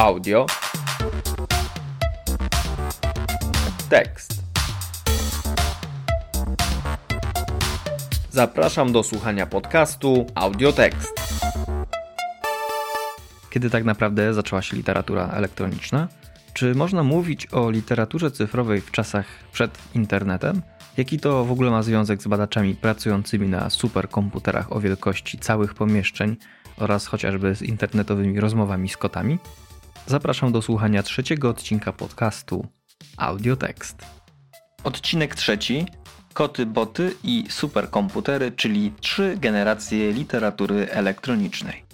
Audio. Tekst. Zapraszam do słuchania podcastu Audiotekst. Kiedy tak naprawdę zaczęła się literatura elektroniczna? Czy można mówić o literaturze cyfrowej w czasach przed internetem? Jaki to w ogóle ma związek z badaczami pracującymi na superkomputerach o wielkości całych pomieszczeń oraz chociażby z internetowymi rozmowami z kotami? Zapraszam do słuchania trzeciego odcinka podcastu Audiotekst. Odcinek trzeci Koty, boty i superkomputery, czyli trzy generacje literatury elektronicznej.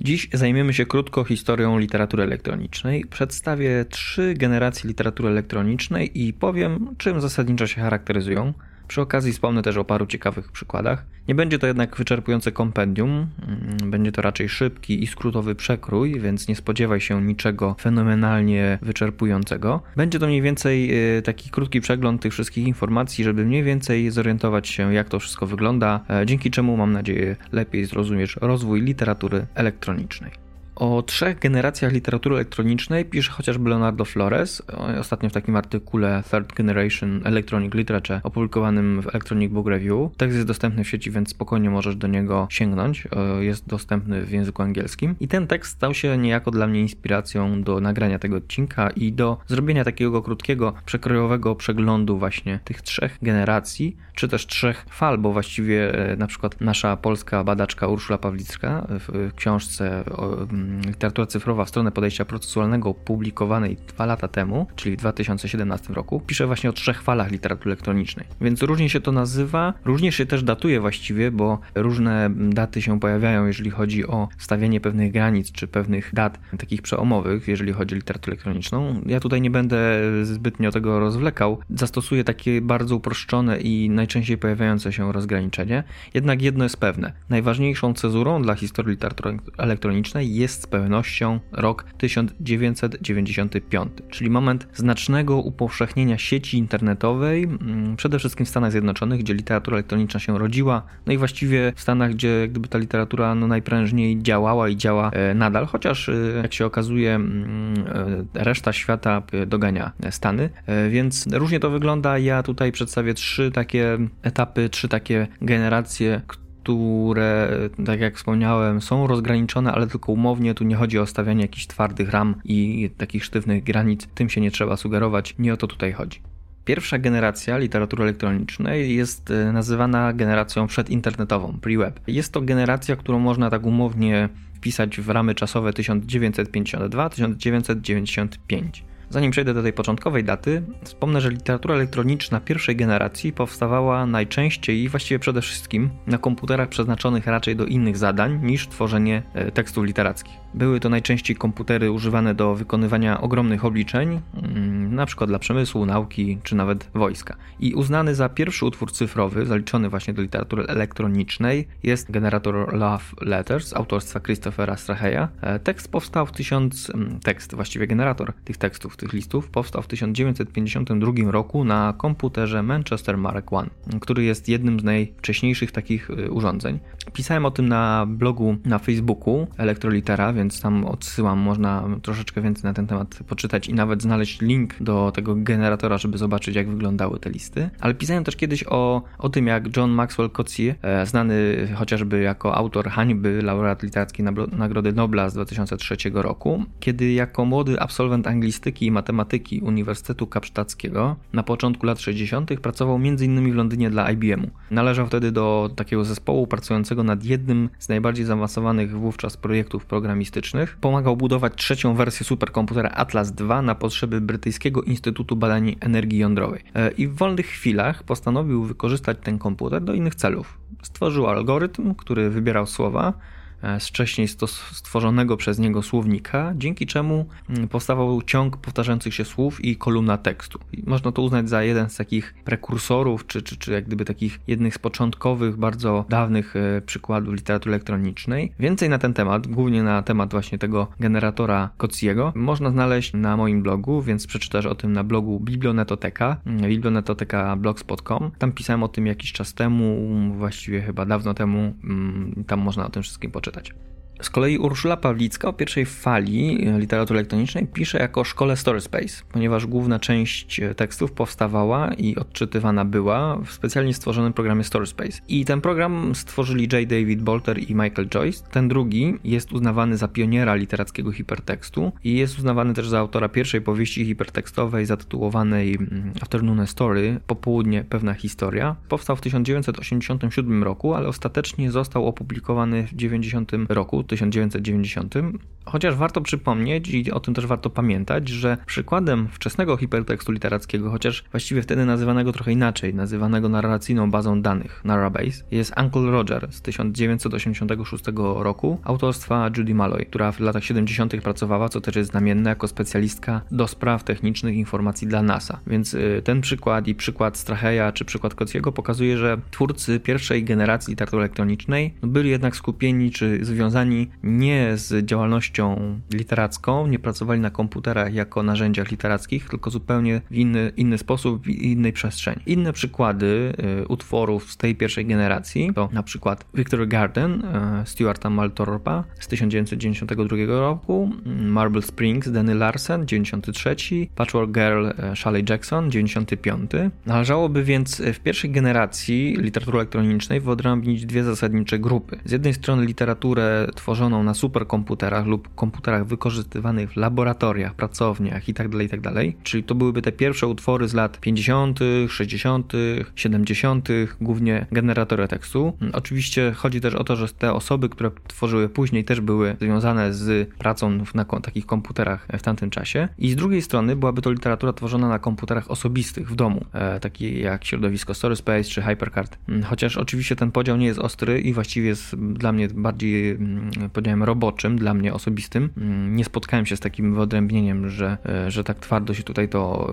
Dziś zajmiemy się krótko historią literatury elektronicznej. Przedstawię trzy generacje literatury elektronicznej i powiem, czym zasadniczo się charakteryzują. Przy okazji wspomnę też o paru ciekawych przykładach. Nie będzie to jednak wyczerpujące kompendium, mm, będzie to raczej szybki i skrótowy przekrój, więc nie spodziewaj się niczego fenomenalnie wyczerpującego. Będzie to mniej więcej e, taki krótki przegląd tych wszystkich informacji, żeby mniej więcej zorientować się, jak to wszystko wygląda, e, dzięki czemu mam nadzieję lepiej zrozumiesz rozwój literatury elektronicznej. O trzech generacjach literatury elektronicznej pisze chociażby Leonardo Flores, ostatnio w takim artykule Third Generation Electronic Literature opublikowanym w Electronic Book Review. Tekst jest dostępny w sieci, więc spokojnie możesz do niego sięgnąć. Jest dostępny w języku angielskim. I ten tekst stał się niejako dla mnie inspiracją do nagrania tego odcinka i do zrobienia takiego krótkiego, przekrojowego przeglądu właśnie tych trzech generacji, czy też trzech fal, bo właściwie e, na przykład nasza polska badaczka Urszula Pawlicka w książce literatura cyfrowa w stronę podejścia procesualnego publikowanej dwa lata temu, czyli w 2017 roku, pisze właśnie o trzech falach literatury elektronicznej. Więc różnie się to nazywa, różnie się też datuje właściwie, bo różne daty się pojawiają, jeżeli chodzi o stawianie pewnych granic, czy pewnych dat takich przełomowych, jeżeli chodzi o literaturę elektroniczną. Ja tutaj nie będę zbytnio tego rozwlekał. Zastosuję takie bardzo uproszczone i najczęściej pojawiające się rozgraniczenie. Jednak jedno jest pewne. Najważniejszą cezurą dla historii literatury elektronicznej jest z pewnością rok 1995, czyli moment znacznego upowszechnienia sieci internetowej, mm, przede wszystkim w Stanach Zjednoczonych, gdzie literatura elektroniczna się rodziła, no i właściwie w Stanach, gdzie gdyby ta literatura no, najprężniej działała i działa e, nadal, chociaż e, jak się okazuje, mm, e, reszta świata dogania Stany, więc różnie to wygląda. Ja tutaj przedstawię trzy takie etapy, trzy takie generacje, które, tak jak wspomniałem, są rozgraniczone, ale tylko umownie. Tu nie chodzi o stawianie jakichś twardych ram i takich sztywnych granic. Tym się nie trzeba sugerować. Nie o to tutaj chodzi. Pierwsza generacja literatury elektronicznej jest e, nazywana generacją przedinternetową, pre-web. Jest to generacja, którą można tak umownie wpisać w ramy czasowe 1952-1995. Zanim przejdę do tej początkowej daty, wspomnę, że literatura elektroniczna pierwszej generacji powstawała najczęściej i właściwie przede wszystkim na komputerach przeznaczonych raczej do innych zadań niż tworzenie e, tekstów literackich. Były to najczęściej komputery używane do wykonywania ogromnych obliczeń, na przykład dla przemysłu, nauki czy nawet wojska. I uznany za pierwszy utwór cyfrowy, zaliczony właśnie do literatury elektronicznej, jest generator Love Letters autorstwa Christophera Straheya. E, tekst powstał w 1000, mm, tekst, właściwie generator tych tekstów tych listów powstał w 1952 roku na komputerze Manchester Mark I, który jest jednym z najwcześniejszych takich y, urządzeń. Pisałem o tym na blogu na Facebooku Elektrolitera, więc tam odsyłam, można troszeczkę więcej na ten temat poczytać i nawet znaleźć link do tego generatora, żeby zobaczyć jak wyglądały te listy. Ale pisałem też kiedyś o, o tym, jak John Maxwell Coetzee, e, znany chociażby jako autor hańby, laureat literackiej Nagrody Nobla z 2003 roku, kiedy jako młody absolwent anglistyki i matematyki Uniwersytetu Kapsztackiego na początku lat 60. pracował m.in. w Londynie dla IBM-u. Należał wtedy do takiego zespołu pracującego nad jednym z najbardziej zaawansowanych wówczas projektów programistycznych. Pomagał budować trzecią wersję superkomputera Atlas II na potrzeby Brytyjskiego Instytutu Badań Energii Jądrowej. E, I w wolnych chwilach postanowił wykorzystać ten komputer do innych celów. Stworzył algorytm, który wybierał słowa, z wcześniej stworzonego przez niego słownika, dzięki czemu mm, powstawał ciąg powtarzających się słów i kolumna tekstu. Można to uznać za jeden z takich prekursorów, czy, czy, czy jak gdyby takich jednych z początkowych, bardzo dawnych e, przykładów literatury elektronicznej. Więcej na ten temat, głównie na temat właśnie tego generatora Kociego, można znaleźć na moim blogu, więc przeczytasz o tym na blogu Biblionetoteka, mm, biblionetoteka blogspot.com. Tam pisałem o tym jakiś czas temu, właściwie chyba dawno temu, mm, tam można o tym wszystkim poczytać przeczytać. Z kolei Urszula Pawlicka o pierwszej fali literatury elektronicznej pisze jako szkole Storyspace, ponieważ główna część tekstów powstawała i odczytywana była w specjalnie stworzonym programie Storyspace. I ten program stworzyli J. David Bolter i Michael Joyce. Ten drugi jest uznawany za pioniera literackiego hipertekstu i jest uznawany też za autora pierwszej powieści hipertekstowej zatytułowanej mm, Afternoon Story, Popołudnie pewna historia. Powstał w 1987 roku, ale ostatecznie został opublikowany w 90 roku, 1990. Chociaż warto przypomnieć i o tym też warto pamiętać, że przykładem wczesnego hipertekstu literackiego, chociaż właściwie wtedy nazywanego trochę inaczej, nazywanego narracyjną bazą danych, Narrabase, jest Uncle Roger z 1986 roku autorstwa Judy Malloy, która w latach 70. pracowała, co też jest znamienne, jako specjalistka do spraw technicznych informacji dla NASA. Więc y, ten przykład i przykład Straheya czy przykład Kociego pokazuje, że twórcy pierwszej generacji literatury elektronicznej byli jednak skupieni czy związani nie z działalnością literacką, nie pracowali na komputerach jako narzędziach literackich, tylko zupełnie w inny, inny sposób, w innej przestrzeni. Inne przykłady y, utworów z tej pierwszej generacji to na przykład Victory Garden y, Stuarta Maltorpa z 1992 roku, Marble Springs Danny Larsen 93, Patchwork Girl Shelley Jackson 95. Należałoby więc w pierwszej generacji literatury elektronicznej wyodrębnić dwie zasadnicze grupy. Z jednej strony literaturę tworzoną na superkomputerach lub komputerach wykorzystywanych w laboratoriach, pracowniach itd., tak itd., tak czyli to byłyby te pierwsze utwory z lat 50., 60., 70., głównie generatory tekstu. Oczywiście chodzi też o to, że te osoby, które tworzyły później też były związane z pracą na takich komputerach w tamtym czasie. I z drugiej strony byłaby to literatura tworzona na komputerach osobistych w domu, e, takie jak środowisko Storyspace czy Hypercard. Mm, chociaż oczywiście ten podział nie jest ostry i właściwie jest dla mnie bardziej mm, podziałem roboczym, dla mnie osobistym. Mm, nie spotkałem się z takim wyodrębnieniem, że, e, że tak twardo się tutaj to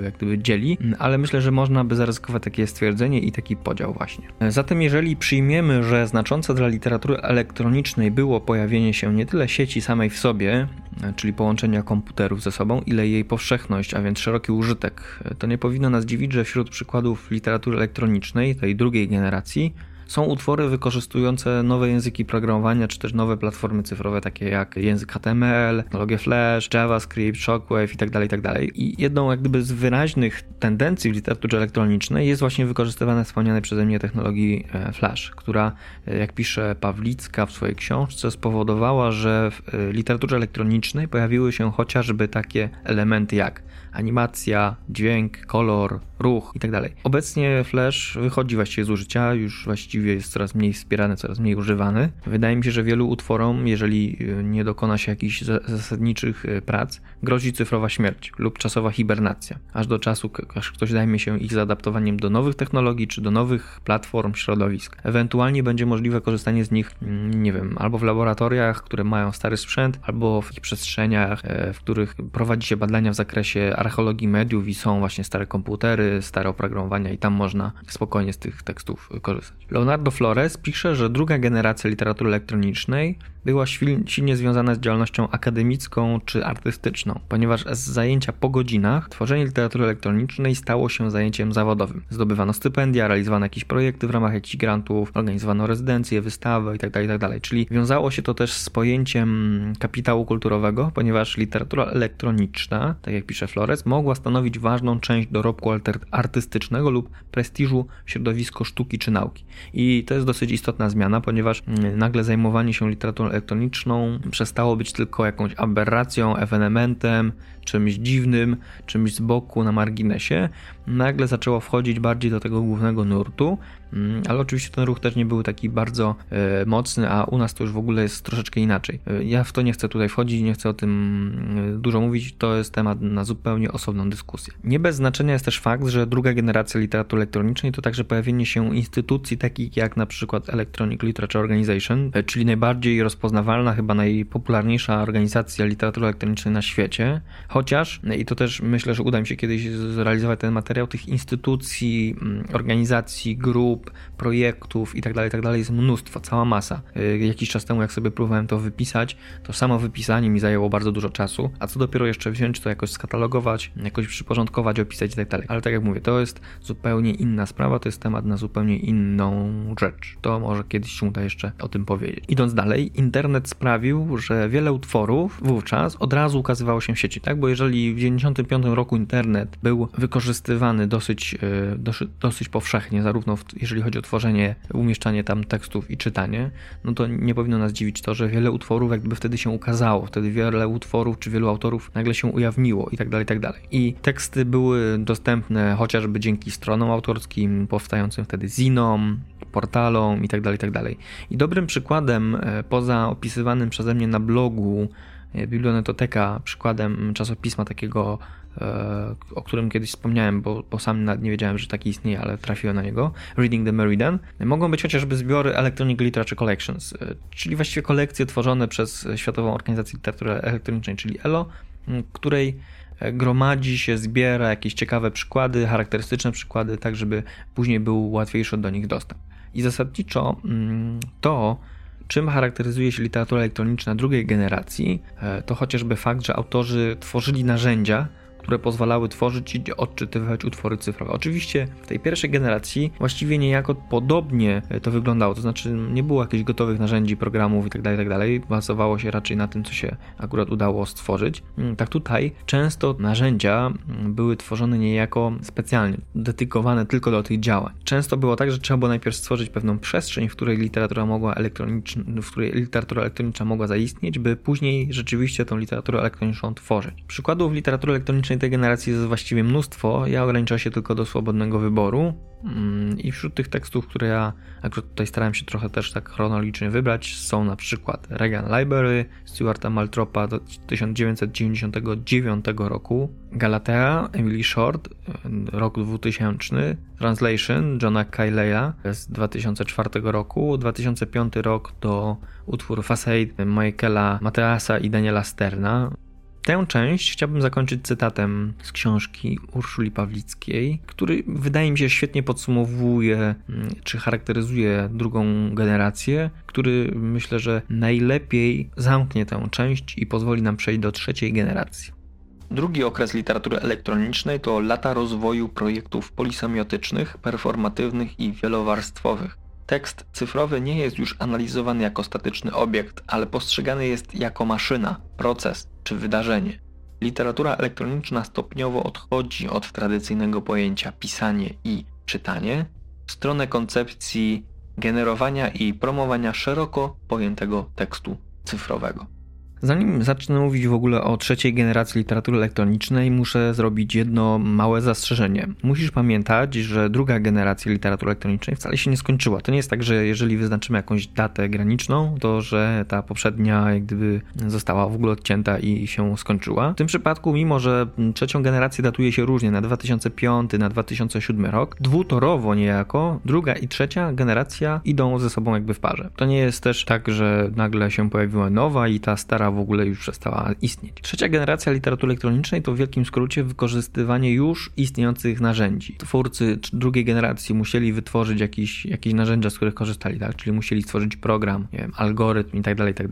e, jak gdyby dzieli, ale myślę, że można by zaryzykować takie stwierdzenie i taki podział właśnie. Zatem jeżeli przyjmiemy, że znaczące dla literatury elektronicznej było pojawienie się nie tyle sieci samej w sobie, czyli połączenia komputerów ze sobą, ile jej powszechność, a więc szeroki użytek. To nie powinno nas dziwić, że wśród przykładów literatury elektronicznej, tej drugiej generacji, są utwory wykorzystujące nowe języki programowania, czy też nowe platformy cyfrowe, takie jak język HTML, technologie Flash, JavaScript, Shockwave itd., tak itd. Tak I jedną jak gdyby z wyraźnych tendencji w literaturze elektronicznej jest właśnie wykorzystywana wspomniane przeze mnie technologii e, Flash, która, e, jak pisze Pawlicka w swojej książce, spowodowała, że w e, literaturze elektronicznej pojawiły się chociażby takie elementy jak animacja, dźwięk, kolor, ruch itd. Tak Obecnie Flash wychodzi właściwie z użycia, już właściwie jest coraz mniej wspierany, coraz mniej używany. Wydaje mi się, że wielu utworom, jeżeli y, nie dokona się jakichś zasadniczych y, prac, grozi cyfrowa śmierć lub czasowa hibernacja, aż do czasu, aż ktoś zajmie się ich zaadaptowaniem do nowych technologii czy do nowych platform, środowisk. Ewentualnie będzie możliwe korzystanie z nich, mm, nie wiem, albo w laboratoriach, które mają stary sprzęt, albo w ich przestrzeniach, e, w których prowadzi się badania w zakresie archeologii mediów i są właśnie stare komputery, stare oprogramowania i tam można spokojnie z tych tekstów korzystać. Leonardo Flores pisze, że druga generacja literatury elektronicznej była silnie związana z działalnością akademicką czy artystyczną, ponieważ z zajęcia po godzinach tworzenie literatury elektronicznej stało się zajęciem zawodowym. Zdobywano stypendia, realizowano jakieś projekty w ramach jakichś grantów, organizowano rezydencje, wystawy itd., tak itd. Tak Czyli wiązało się to też z pojęciem kapitału kulturowego, ponieważ literatura elektroniczna, tak jak pisze Flores, mogła stanowić ważną część dorobku artystycznego lub prestiżu w środowisku sztuki czy nauki. I to jest dosyć istotna zmiana, ponieważ mm, nagle zajmowanie się literaturą elektroniczną. Przestało być tylko jakąś aberracją, ewenementem, czymś dziwnym, czymś z boku na marginesie, nagle zaczęło wchodzić bardziej do tego głównego nurtu, mm, ale oczywiście ten ruch też nie był taki bardzo e, mocny, a u nas to już w ogóle jest troszeczkę inaczej. E, ja w to nie chcę tutaj wchodzić, nie chcę o tym e, dużo mówić, to jest temat na zupełnie osobną dyskusję. Nie bez znaczenia jest też fakt, że druga generacja literatury elektronicznej to także pojawienie się instytucji takich jak na przykład Electronic Literature Organization, czyli najbardziej rozpoznawalna, chyba najpopularniejsza organizacja literatury elektronicznej na świecie, chociaż, i to też myślę, że uda mi się kiedyś zrealizować ten materiał, tych instytucji, mm, organizacji, grup, projektów itd., tak itd. Tak jest mnóstwo, cała masa. Y, jakiś czas temu, jak sobie próbowałem to wypisać, to samo wypisanie mi zajęło bardzo dużo czasu, a co dopiero jeszcze wziąć to jakoś skatalogować, jakoś przyporządkować, opisać itd. Tak Ale tak jak mówię, to jest zupełnie inna sprawa, to jest temat na zupełnie inną rzecz. To może kiedyś się uda jeszcze o tym powiedzieć. Idąc dalej, internet sprawił, że wiele utworów wówczas od razu ukazywało się w sieci, tak? Bo jeżeli w 1995 roku internet był wykorzystywany dosyć, e, dosyć, dosyć powszechnie, zarówno w, jeżeli chodzi o tworzenie, umieszczanie tam tekstów i czytanie, no to nie powinno nas dziwić to, że wiele utworów jakby wtedy się ukazało, wtedy wiele utworów czy wielu autorów nagle się ujawniło i tak dalej, i tak dalej. I teksty były dostępne chociażby dzięki stronom autorskim, powstającym wtedy zinom, portalom i tak dalej, i tak dalej. I dobrym przykładem, e, poza opisywanym przeze mnie na blogu Biblionetoteka, przykładem czasopisma takiego E, o którym kiedyś wspomniałem, bo, bo sam nie wiedziałem, że taki istnieje, ale trafiłem na niego, Reading the Meridian, mogą być chociażby zbiory Electronic Literature Collections, e, czyli właściwie kolekcje tworzone przez Światową Organizację Literatury Elektronicznej, czyli ELO, której e, gromadzi się, zbiera jakieś ciekawe przykłady, charakterystyczne przykłady, tak żeby później był łatwiejszy do nich dostęp. I zasadniczo to, czym charakteryzuje się literatura elektroniczna drugiej generacji, to chociażby fakt, że autorzy tworzyli narzędzia, które pozwalały tworzyć i odczytywać utwory cyfrowe. Oczywiście w tej pierwszej generacji właściwie niejako podobnie to wyglądało, to znaczy nie było jakichś gotowych narzędzi, programów itd., tak itd., tak bazowało się raczej na tym, co się akurat udało stworzyć. Mm, tak tutaj często narzędzia mm, były tworzone niejako specjalnie, dedykowane tylko do tych działań. Często było tak, że trzeba było najpierw stworzyć pewną przestrzeń, w której literatura mogła elektroniczna, w której literatura elektroniczna mogła zaistnieć, by później rzeczywiście tą literaturę elektroniczną tworzyć. Przykładów literatury elektronicznej tej generacji jest właściwie mnóstwo. Ja ograniczam się tylko do swobodnego wyboru. Mm, I wśród tych tekstów, które ja akurat tutaj starałem się trochę też tak chronologicznie wybrać, są na przykład Regan Library Stuarta Maltropa do 1999 roku, Galatea Emily Short, rok 2000, Translation Johna Kyleya z 2004 roku, 2005 rok do utwór Facade Michaela Mateasa i Daniela Sterna, Tę część chciałbym zakończyć cytatem z książki Urszuli Pawlickiej, który wydaje mi się świetnie podsumowuje mm, czy charakteryzuje drugą generację, który myślę, że najlepiej zamknie tę część i pozwoli nam przejść do trzeciej generacji. Drugi okres literatury elektronicznej to lata rozwoju projektów polisemiotycznych, performatywnych i wielowarstwowych. Tekst cyfrowy nie jest już analizowany jako statyczny obiekt, ale postrzegany jest jako maszyna, proces czy wydarzenie. Literatura elektroniczna stopniowo odchodzi od tradycyjnego pojęcia pisanie i czytanie w stronę koncepcji generowania i promowania szeroko pojętego tekstu cyfrowego. Zanim zacznę mówić w ogóle o trzeciej generacji literatury elektronicznej, muszę zrobić jedno małe zastrzeżenie. Musisz pamiętać, że druga generacja literatury elektronicznej wcale się nie skończyła. To nie jest tak, że jeżeli wyznaczymy jakąś datę graniczną, to że ta poprzednia jak gdyby została w ogóle odcięta i się skończyła. W tym przypadku, mimo że trzecią generację datuje się różnie na 2005, na 2007 rok, dwutorowo niejako druga i trzecia generacja idą ze sobą jakby w parze. To nie jest też tak, że nagle się pojawiła nowa i ta stara w ogóle już przestała istnieć. Trzecia generacja literatury elektronicznej to w wielkim skrócie wykorzystywanie już istniejących narzędzi. Twórcy drugiej generacji musieli wytworzyć jakieś, jakieś narzędzia, z których korzystali, tak? czyli musieli stworzyć program, wiem, algorytm i tak dalej, i tak.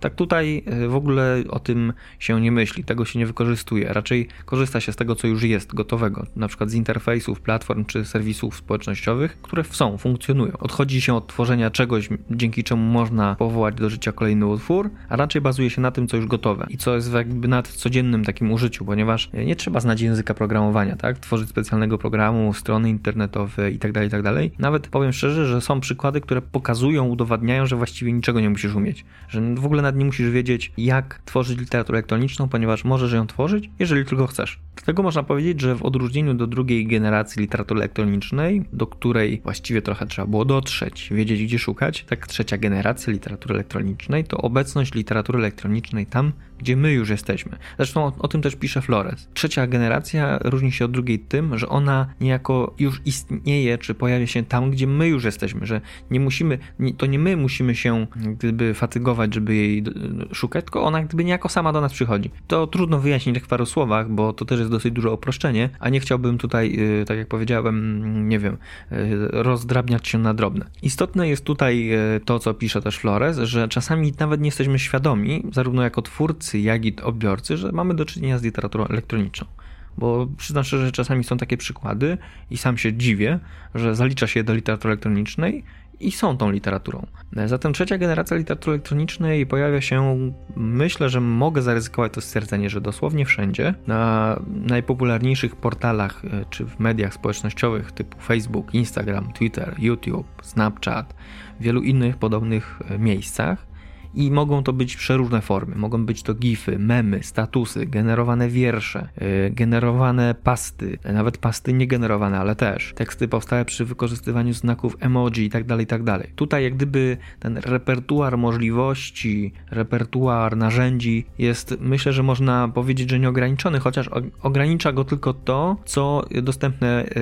Tak tutaj e, w ogóle o tym się nie myśli, tego się nie wykorzystuje. Raczej korzysta się z tego, co już jest gotowego, na przykład z interfejsów, platform czy serwisów społecznościowych, które są, funkcjonują. Odchodzi się od tworzenia czegoś, dzięki czemu można powołać do życia kolejny utwór, a raczej bazuje bazuje się na tym, co już gotowe i co jest jakby nad codziennym takim użyciu, ponieważ nie trzeba znać języka programowania, tak? Tworzyć specjalnego programu, strony internetowe i tak dalej, i tak. Nawet powiem szczerze, że są przykłady, które pokazują, udowadniają, że właściwie niczego nie musisz umieć, że w ogóle nad nie musisz wiedzieć, jak tworzyć literaturę elektroniczną, ponieważ możesz ją tworzyć, jeżeli tylko chcesz. Dlatego można powiedzieć, że w odróżnieniu do drugiej generacji literatury elektronicznej, do której właściwie trochę trzeba było dotrzeć, wiedzieć gdzie szukać, tak trzecia generacja literatury elektronicznej to obecność literatury elektronicznej tam, gdzie my już jesteśmy. Zresztą o, o, tym też pisze Flores. Trzecia generacja różni się od drugiej tym, że ona niejako już istnieje, czy pojawia się tam, gdzie my już jesteśmy, że nie musimy, to nie my musimy się gdyby fatygować, żeby jej szukać, tylko ona gdyby niejako sama do nas przychodzi. To trudno wyjaśnić w paru słowach, bo to też jest dosyć duże uproszczenie, a nie chciałbym tutaj, y, tak jak powiedziałem, nie wiem, y, rozdrabniać się na drobne. Istotne jest tutaj to, co pisze też Flores, że czasami nawet nie jesteśmy świadomi, zarówno jako twórcy, jak i odbiorcy, że mamy do czynienia z literaturą elektroniczną. Bo przyznam szczerze, że czasami są takie przykłady i sam się dziwię, że zalicza się do literatury elektronicznej i są tą literaturą. Zatem trzecia generacja literatury elektronicznej pojawia się, myślę, że mogę zaryzykować to stwierdzenie, że dosłownie wszędzie, na najpopularniejszych portalach e, czy w mediach społecznościowych typu Facebook, Instagram, Twitter, YouTube, Snapchat, wielu innych podobnych e, miejscach i mogą to być przeróżne formy. Mogą być to gify, memy, statusy, generowane wiersze, yy, generowane pasty, nawet pasty niegenerowane, ale też teksty powstałe przy wykorzystywaniu znaków emoji itd., tak itd. Tak Tutaj jak gdyby ten repertuar możliwości, repertuar narzędzi jest, myślę, że można powiedzieć, że nieograniczony, chociaż ogranicza go tylko to, co dostępne yy,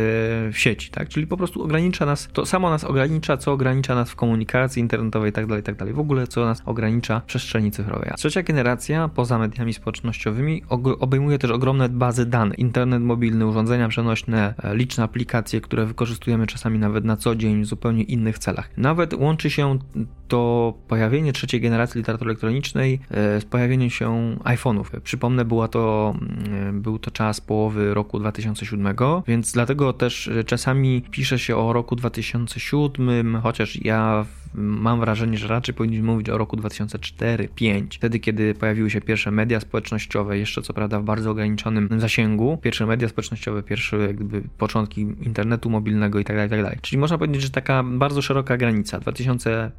w sieci, tak? Czyli po prostu ogranicza nas, to samo nas ogranicza, co ogranicza nas w komunikacji internetowej itd., tak itd. W ogóle co nas ogranicza ogranicza przestrzeni cyfrowej. Trzecia generacja, poza mediami społecznościowymi, obejmuje też ogromne bazy danych. Internet mobilny, urządzenia przenośne, e, liczne aplikacje, które wykorzystujemy czasami nawet na co dzień w zupełnie innych celach. Nawet łączy się to pojawienie trzeciej generacji literatury elektronicznej e, z pojawieniem się iPhone'ów. Przypomnę, była to, mm, był to czas połowy roku 2007, więc dlatego też e, czasami pisze się o roku 2007, chociaż ja mam wrażenie, że raczej powinniśmy mówić o roku 2004-2005, wtedy kiedy pojawiły się pierwsze media społecznościowe, jeszcze co prawda w bardzo ograniczonym zasięgu, pierwsze media społecznościowe, pierwsze jakby początki internetu mobilnego itd., tak itd. Tak Czyli można powiedzieć, że taka bardzo szeroka granica 2004,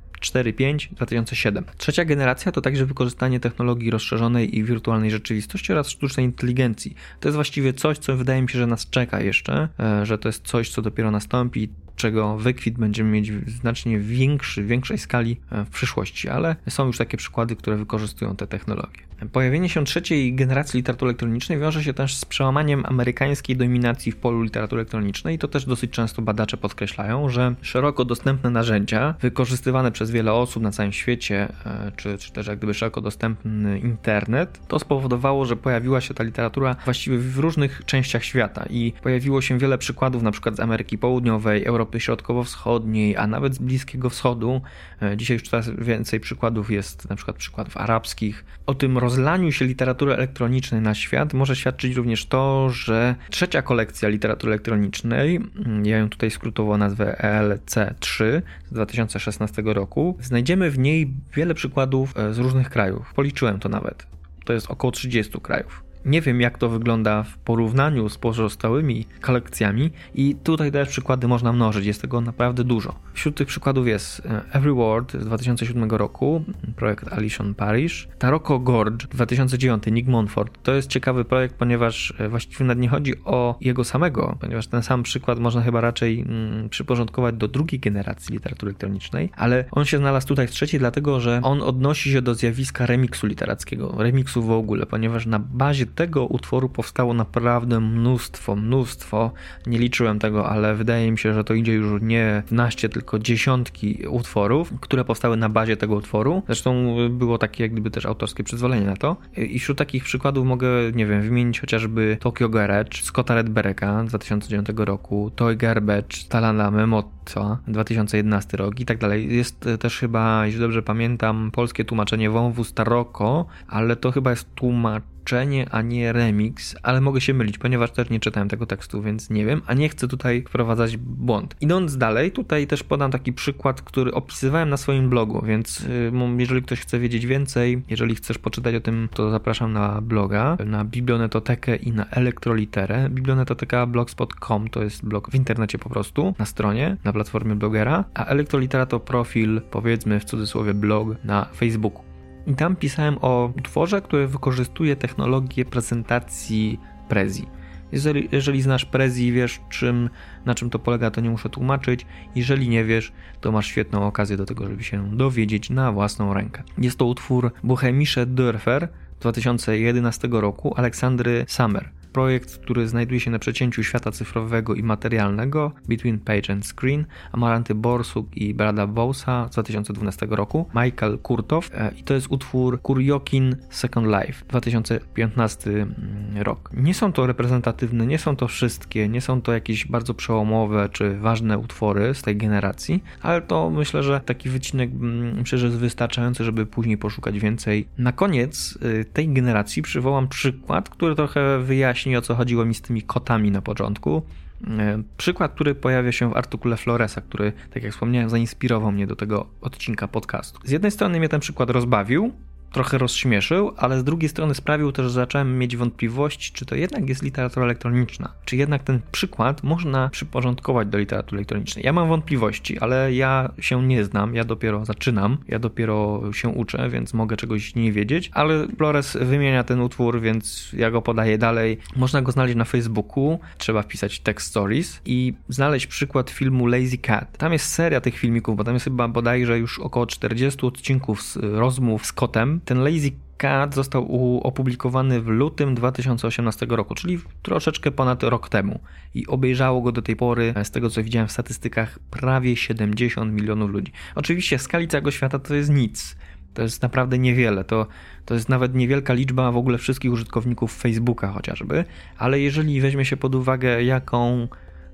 5, 2007. Trzecia generacja to także wykorzystanie technologii rozszerzonej i wirtualnej rzeczywistości oraz sztucznej inteligencji. To jest właściwie coś, co wydaje mi się, że nas czeka jeszcze, e, że to jest coś, co dopiero nastąpi czego wykwit będziemy mieć znacznie większy, większej skali e, w przyszłości, ale są już takie przykłady, które wykorzystują te technologie. Pojawienie się trzeciej generacji literatury elektronicznej wiąże się też z przełamaniem amerykańskiej dominacji w polu literatury elektronicznej. To też dosyć często badacze podkreślają, że szeroko dostępne narzędzia, wykorzystywane przez wiele osób na całym świecie, e, czy, czy też jak gdyby szeroko dostępny internet, to spowodowało, że pojawiła się ta literatura właściwie w różnych częściach świata i pojawiło się wiele przykładów, na przykład z Ameryki Południowej, Europy Środkowo-Wschodniej, a nawet z Bliskiego Wschodu. E, dzisiaj już coraz więcej przykładów jest, na przykład przykładów arabskich. O tym rozlaniu się literatury elektronicznej na świat może świadczyć również to, że trzecia kolekcja literatury elektronicznej, mm, ja ją tutaj skrótowo nazwę ELC3 z 2016 roku, znajdziemy w niej wiele przykładów e, z różnych krajów. Policzyłem to nawet. To jest około 30 krajów. Nie wiem, jak to wygląda w porównaniu z pozostałymi kolekcjami, i tutaj też przykłady można mnożyć, jest tego naprawdę dużo. Wśród tych przykładów jest e, Every Word z 2007 roku, projekt Alison Parish, Taroko Gorge 2009, Nick Monfort. To jest ciekawy projekt, ponieważ e, właściwie nawet nie chodzi o jego samego, ponieważ ten sam przykład można chyba raczej mm, przyporządkować do drugiej generacji literatury elektronicznej, ale on się znalazł tutaj w trzeciej, dlatego że on odnosi się do zjawiska remiksu literackiego, remiksu w ogóle, ponieważ na bazie tego utworu powstało naprawdę mnóstwo, mnóstwo. Nie liczyłem tego, ale wydaje mi się, że to idzie już nie naście, tylko dziesiątki utworów, które powstały na bazie tego utworu. Zresztą było takie jak gdyby też autorskie przyzwolenie na to. I wśród takich przykładów mogę, nie wiem, wymienić chociażby Tokyo Garage, Scotta Redbereka 2009 roku, Toy Garbage, Talana Memotto 2011 rok i tak dalej. Jest też chyba, jeśli dobrze pamiętam, polskie tłumaczenie Wąwóz Taroko, ale to chyba jest tłumaczenie tłumaczenie, a nie remix, ale mogę się mylić, ponieważ też nie czytałem tego tekstu, więc nie wiem, a nie chcę tutaj wprowadzać błąd. Idąc dalej, tutaj też podam taki przykład, który opisywałem na swoim blogu, więc y, jeżeli ktoś chce wiedzieć więcej, jeżeli chcesz poczytać o tym, to zapraszam na bloga, na biblionetotekę i na elektroliterę. Biblionetoteka blogspot.com to jest blog w internecie po prostu, na stronie, na platformie blogera, a elektrolitera to profil, powiedzmy w cudzysłowie blog na Facebooku. I tam pisałem o utworze, który wykorzystuje technologię prezentacji Prezi. Jeżeli, jeżeli znasz Prezi i wiesz czym, na czym to polega, to nie muszę tłumaczyć. Jeżeli nie wiesz, to masz świetną okazję do tego, żeby się dowiedzieć na własną rękę. Jest to utwór Bohemische Dörfer, 2011 roku Aleksandry Summer projekt, który znajduje się na przecięciu świata cyfrowego i materialnego Between Page and Screen, Amaranty Borsuk i Brada Bousa z 2012 roku, Michael Kurtow e, i to jest utwór Kuriokin Second Life 2015 mm, rok. Nie są to reprezentatywne, nie są to wszystkie, nie są to jakieś bardzo przełomowe czy ważne utwory z tej generacji, ale to myślę, że taki wycinek mm, myślę, że jest wystarczający, żeby później poszukać więcej. Na koniec y, tej generacji przywołam przykład, który trochę wyjaśni o co chodziło mi z tymi kotami na początku. E, przykład, który pojawia się w artykule Floresa, który, tak jak wspomniałem, zainspirował mnie do tego odcinka podcastu. Z jednej strony mnie ten przykład rozbawił, trochę rozśmieszył, ale z drugiej strony sprawił też, że zacząłem mieć wątpliwości, czy to jednak jest literatura elektroniczna, czy jednak ten przykład można przyporządkować do literatury elektronicznej. Ja mam wątpliwości, ale ja się nie znam, ja dopiero zaczynam, ja dopiero się uczę, więc mogę czegoś nie wiedzieć, ale Flores wymienia ten utwór, więc ja go podaję dalej. Można go znaleźć na Facebooku, trzeba wpisać text stories i znaleźć przykład filmu Lazy Cat. Tam jest seria tych filmików, bo tam jest chyba bodajże już około 40 odcinków z rozmów z kotem, ten Lazy Cat został opublikowany w lutym 2018 roku, czyli troszeczkę ponad rok temu. I obejrzało go do tej pory, z tego co widziałem w statystykach, prawie 70 milionów ludzi. Oczywiście w skali całego świata to jest nic. To jest naprawdę niewiele. To, to jest nawet niewielka liczba w ogóle wszystkich użytkowników Facebooka chociażby, ale jeżeli weźmie się pod uwagę, jaką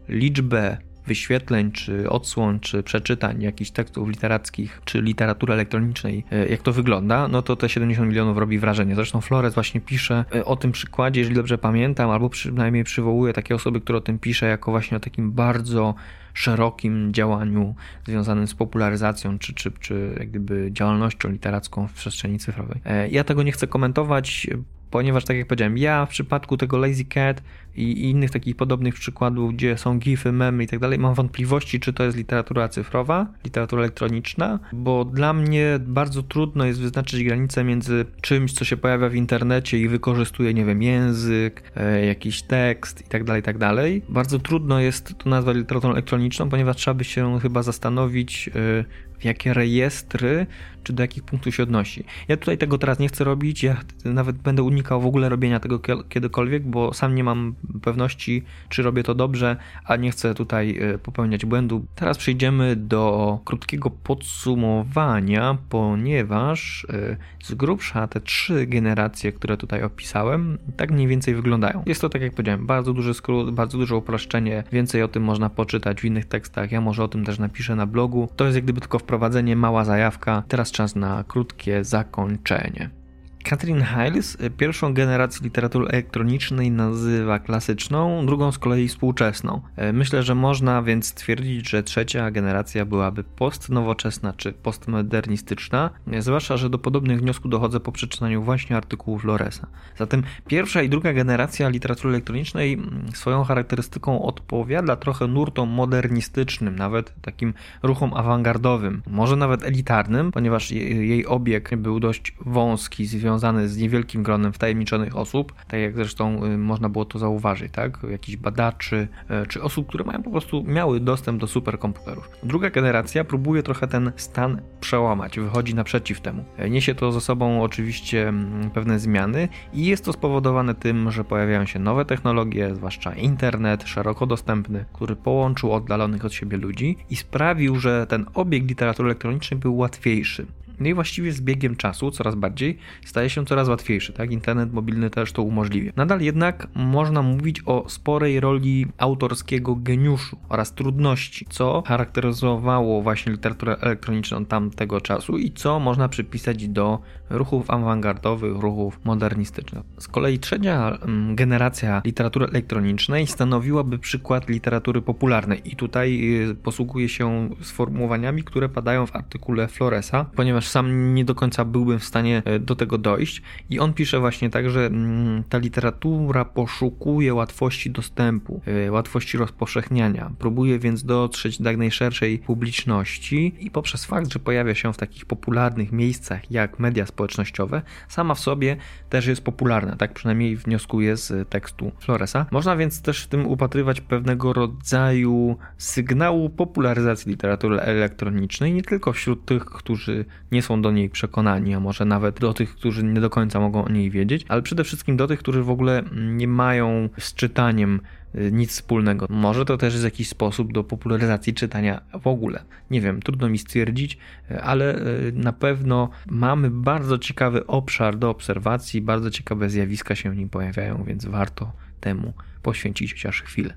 liczbę wyświetleń, czy odsłon, czy przeczytań jakichś tekstów literackich, czy literatury elektronicznej, e, jak to wygląda, no to te 70 milionów robi wrażenie. Zresztą Flores właśnie pisze e, o tym przykładzie, jeżeli dobrze pamiętam, albo przynajmniej przywołuje takie osoby, które o tym pisze, jako właśnie o takim bardzo szerokim działaniu związanym z popularyzacją czy, czy, czy jak gdyby działalnością literacką w przestrzeni cyfrowej. E, ja tego nie chcę komentować, ponieważ tak jak powiedziałem, ja w przypadku tego Lazy Cat i innych takich podobnych przykładów, gdzie są gify, memy i tak dalej, mam wątpliwości, czy to jest literatura cyfrowa, literatura elektroniczna, bo dla mnie bardzo trudno jest wyznaczyć granicę między czymś, co się pojawia w internecie i wykorzystuje, nie wiem, język, e, jakiś tekst i tak dalej, i tak dalej. Bardzo trudno jest to nazwać literaturą elektroniczną, ponieważ trzeba by się chyba zastanowić, e, w jakie rejestry, czy do jakich punktów się odnosi. Ja tutaj tego teraz nie chcę robić, ja nawet będę unikał w ogóle robienia tego kiedykolwiek, bo sam nie mam pewności, czy robię to dobrze, a nie chcę tutaj e, popełniać błędu. Teraz przejdziemy do krótkiego podsumowania, ponieważ e, z grubsza te trzy generacje, które tutaj opisałem, tak mniej więcej wyglądają. Jest to, tak jak powiedziałem, bardzo duży skrót, bardzo duże uproszczenie, więcej o tym można poczytać w innych tekstach, ja może o tym też napiszę na blogu. To jest jak gdyby tylko wprowadzenie, mała zajawka. Teraz czas na krótkie zakończenie. Catherine Hiles y, pierwszą generację literatury elektronicznej nazywa klasyczną, drugą z kolei współczesną. Y, myślę, że można więc stwierdzić, że trzecia generacja byłaby postnowoczesna czy postmodernistyczna, y, zwłaszcza, że do podobnych wniosków dochodzę po przeczytaniu właśnie artykułów Loresa. Zatem pierwsza i druga generacja literatury elektronicznej mm, swoją charakterystyką odpowiada trochę nurtom modernistycznym, nawet takim ruchom awangardowym, może nawet elitarnym, ponieważ jej obieg był dość wąski, związany związany z niewielkim gronem wtajemniczonych osób, tak jak zresztą y, można było to zauważyć, tak? Jakichś badaczy, y, czy osób, które mają po prostu miały dostęp do superkomputerów. Druga generacja próbuje trochę ten stan przełamać, wychodzi naprzeciw temu. E, niesie to ze sobą oczywiście mm, pewne zmiany i jest to spowodowane tym, że pojawiają się nowe technologie, zwłaszcza internet szeroko dostępny, który połączył oddalonych od siebie ludzi i sprawił, że ten obieg literatury elektronicznej był łatwiejszy. No i właściwie z biegiem czasu coraz bardziej staje się coraz łatwiejszy, tak? Internet mobilny też to umożliwia. Nadal jednak można mówić o sporej roli autorskiego geniuszu oraz trudności, co charakteryzowało właśnie literaturę elektroniczną tamtego czasu i co można przypisać do ruchów awangardowych, ruchów modernistycznych. Z kolei trzecia mm, generacja literatury elektronicznej stanowiłaby przykład literatury popularnej i tutaj y, posługuje się sformułowaniami, które padają w artykule Floresa, ponieważ sam nie do końca byłbym w stanie e, do tego dojść. I on pisze właśnie tak, że mm, ta literatura poszukuje łatwości dostępu, e, łatwości rozpowszechniania. Próbuje więc dotrzeć do jak najszerszej publiczności i poprzez fakt, że pojawia się w takich popularnych miejscach jak media społecznościowe, sama w sobie też jest popularna. Tak przynajmniej wnioskuję z tekstu Floresa. Można więc też w tym upatrywać pewnego rodzaju sygnału popularyzacji literatury elektronicznej, nie tylko wśród tych, którzy nie nie są do niej przekonani, a może nawet do tych, którzy nie do końca mogą o niej wiedzieć, ale przede wszystkim do tych, którzy w ogóle nie mają z czytaniem y, nic wspólnego. Może to też jest jakiś sposób do popularyzacji czytania w ogóle. Nie wiem, trudno mi stwierdzić, y, ale y, na pewno mamy bardzo ciekawy obszar do obserwacji, bardzo ciekawe zjawiska się w nim pojawiają, więc warto temu poświęcić chociaż chwilę.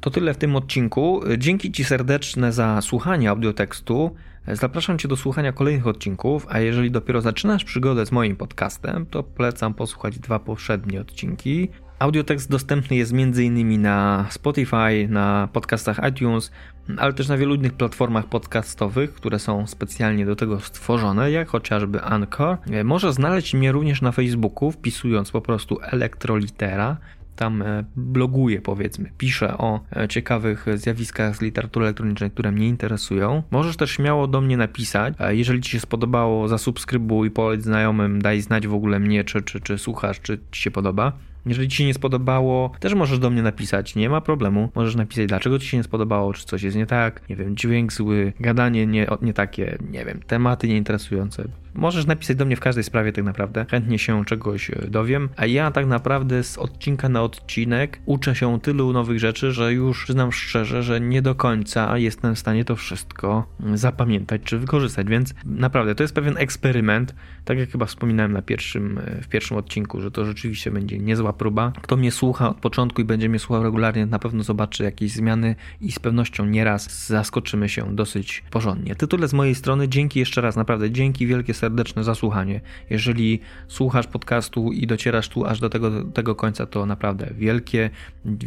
To tyle w tym odcinku. Dzięki Ci serdeczne za słuchanie audiotekstu. Zapraszam Cię do słuchania kolejnych odcinków, a jeżeli dopiero zaczynasz przygodę z moim podcastem, to polecam posłuchać dwa poprzednie odcinki. Audiotekst dostępny jest m.in. na Spotify, na podcastach iTunes, ale też na wielu innych platformach podcastowych, które są specjalnie do tego stworzone, jak chociażby Anchor. Może znaleźć mnie również na Facebooku, wpisując po prostu elektrolitera tam e, bloguję, powiedzmy, piszę o e, ciekawych zjawiskach z literatury elektronicznej, które mnie interesują. Możesz też śmiało do mnie napisać. Jeżeli Ci się spodobało, zasubskrybuj, poleć znajomym, daj znać w ogóle mnie, czy, czy, czy słuchasz, czy Ci się podoba. Jeżeli Ci się nie spodobało, też możesz do mnie napisać, nie ma problemu. Możesz napisać, dlaczego Ci się nie spodobało, czy coś jest nie tak, nie wiem, dźwięk zły, gadanie nie, nie takie, nie wiem, tematy nieinteresujące. Możesz napisać do mnie w każdej sprawie tak naprawdę. Chętnie się czegoś e, dowiem. A ja tak naprawdę z odcinka na odcinek uczę się tylu nowych rzeczy, że już przyznam szczerze, że nie do końca jestem w stanie to wszystko zapamiętać czy wykorzystać. Więc naprawdę to jest pewien eksperyment. Tak jak chyba wspominałem na pierwszym, e, w pierwszym odcinku, że to rzeczywiście będzie niezła próba. Kto mnie słucha od początku i będzie mnie słuchał regularnie, na pewno zobaczy jakieś zmiany i z pewnością nieraz zaskoczymy się dosyć porządnie. Tytule z mojej strony. Dzięki jeszcze raz, naprawdę dzięki wielkie serdeczne zasłuchanie. Jeżeli słuchasz podcastu i docierasz tu aż do tego, tego końca, to naprawdę wielkie,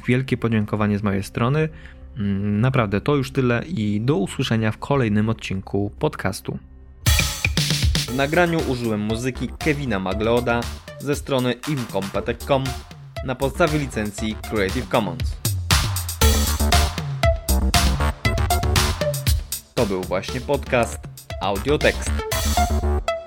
wielkie podziękowanie z mojej strony. Mm, naprawdę to już tyle i do usłyszenia w kolejnym odcinku podcastu. W nagraniu użyłem muzyki Kevina Magleoda ze strony imcompetech.com na podstawie licencji Creative Commons. To był właśnie podcast Audiotekst. Thank you.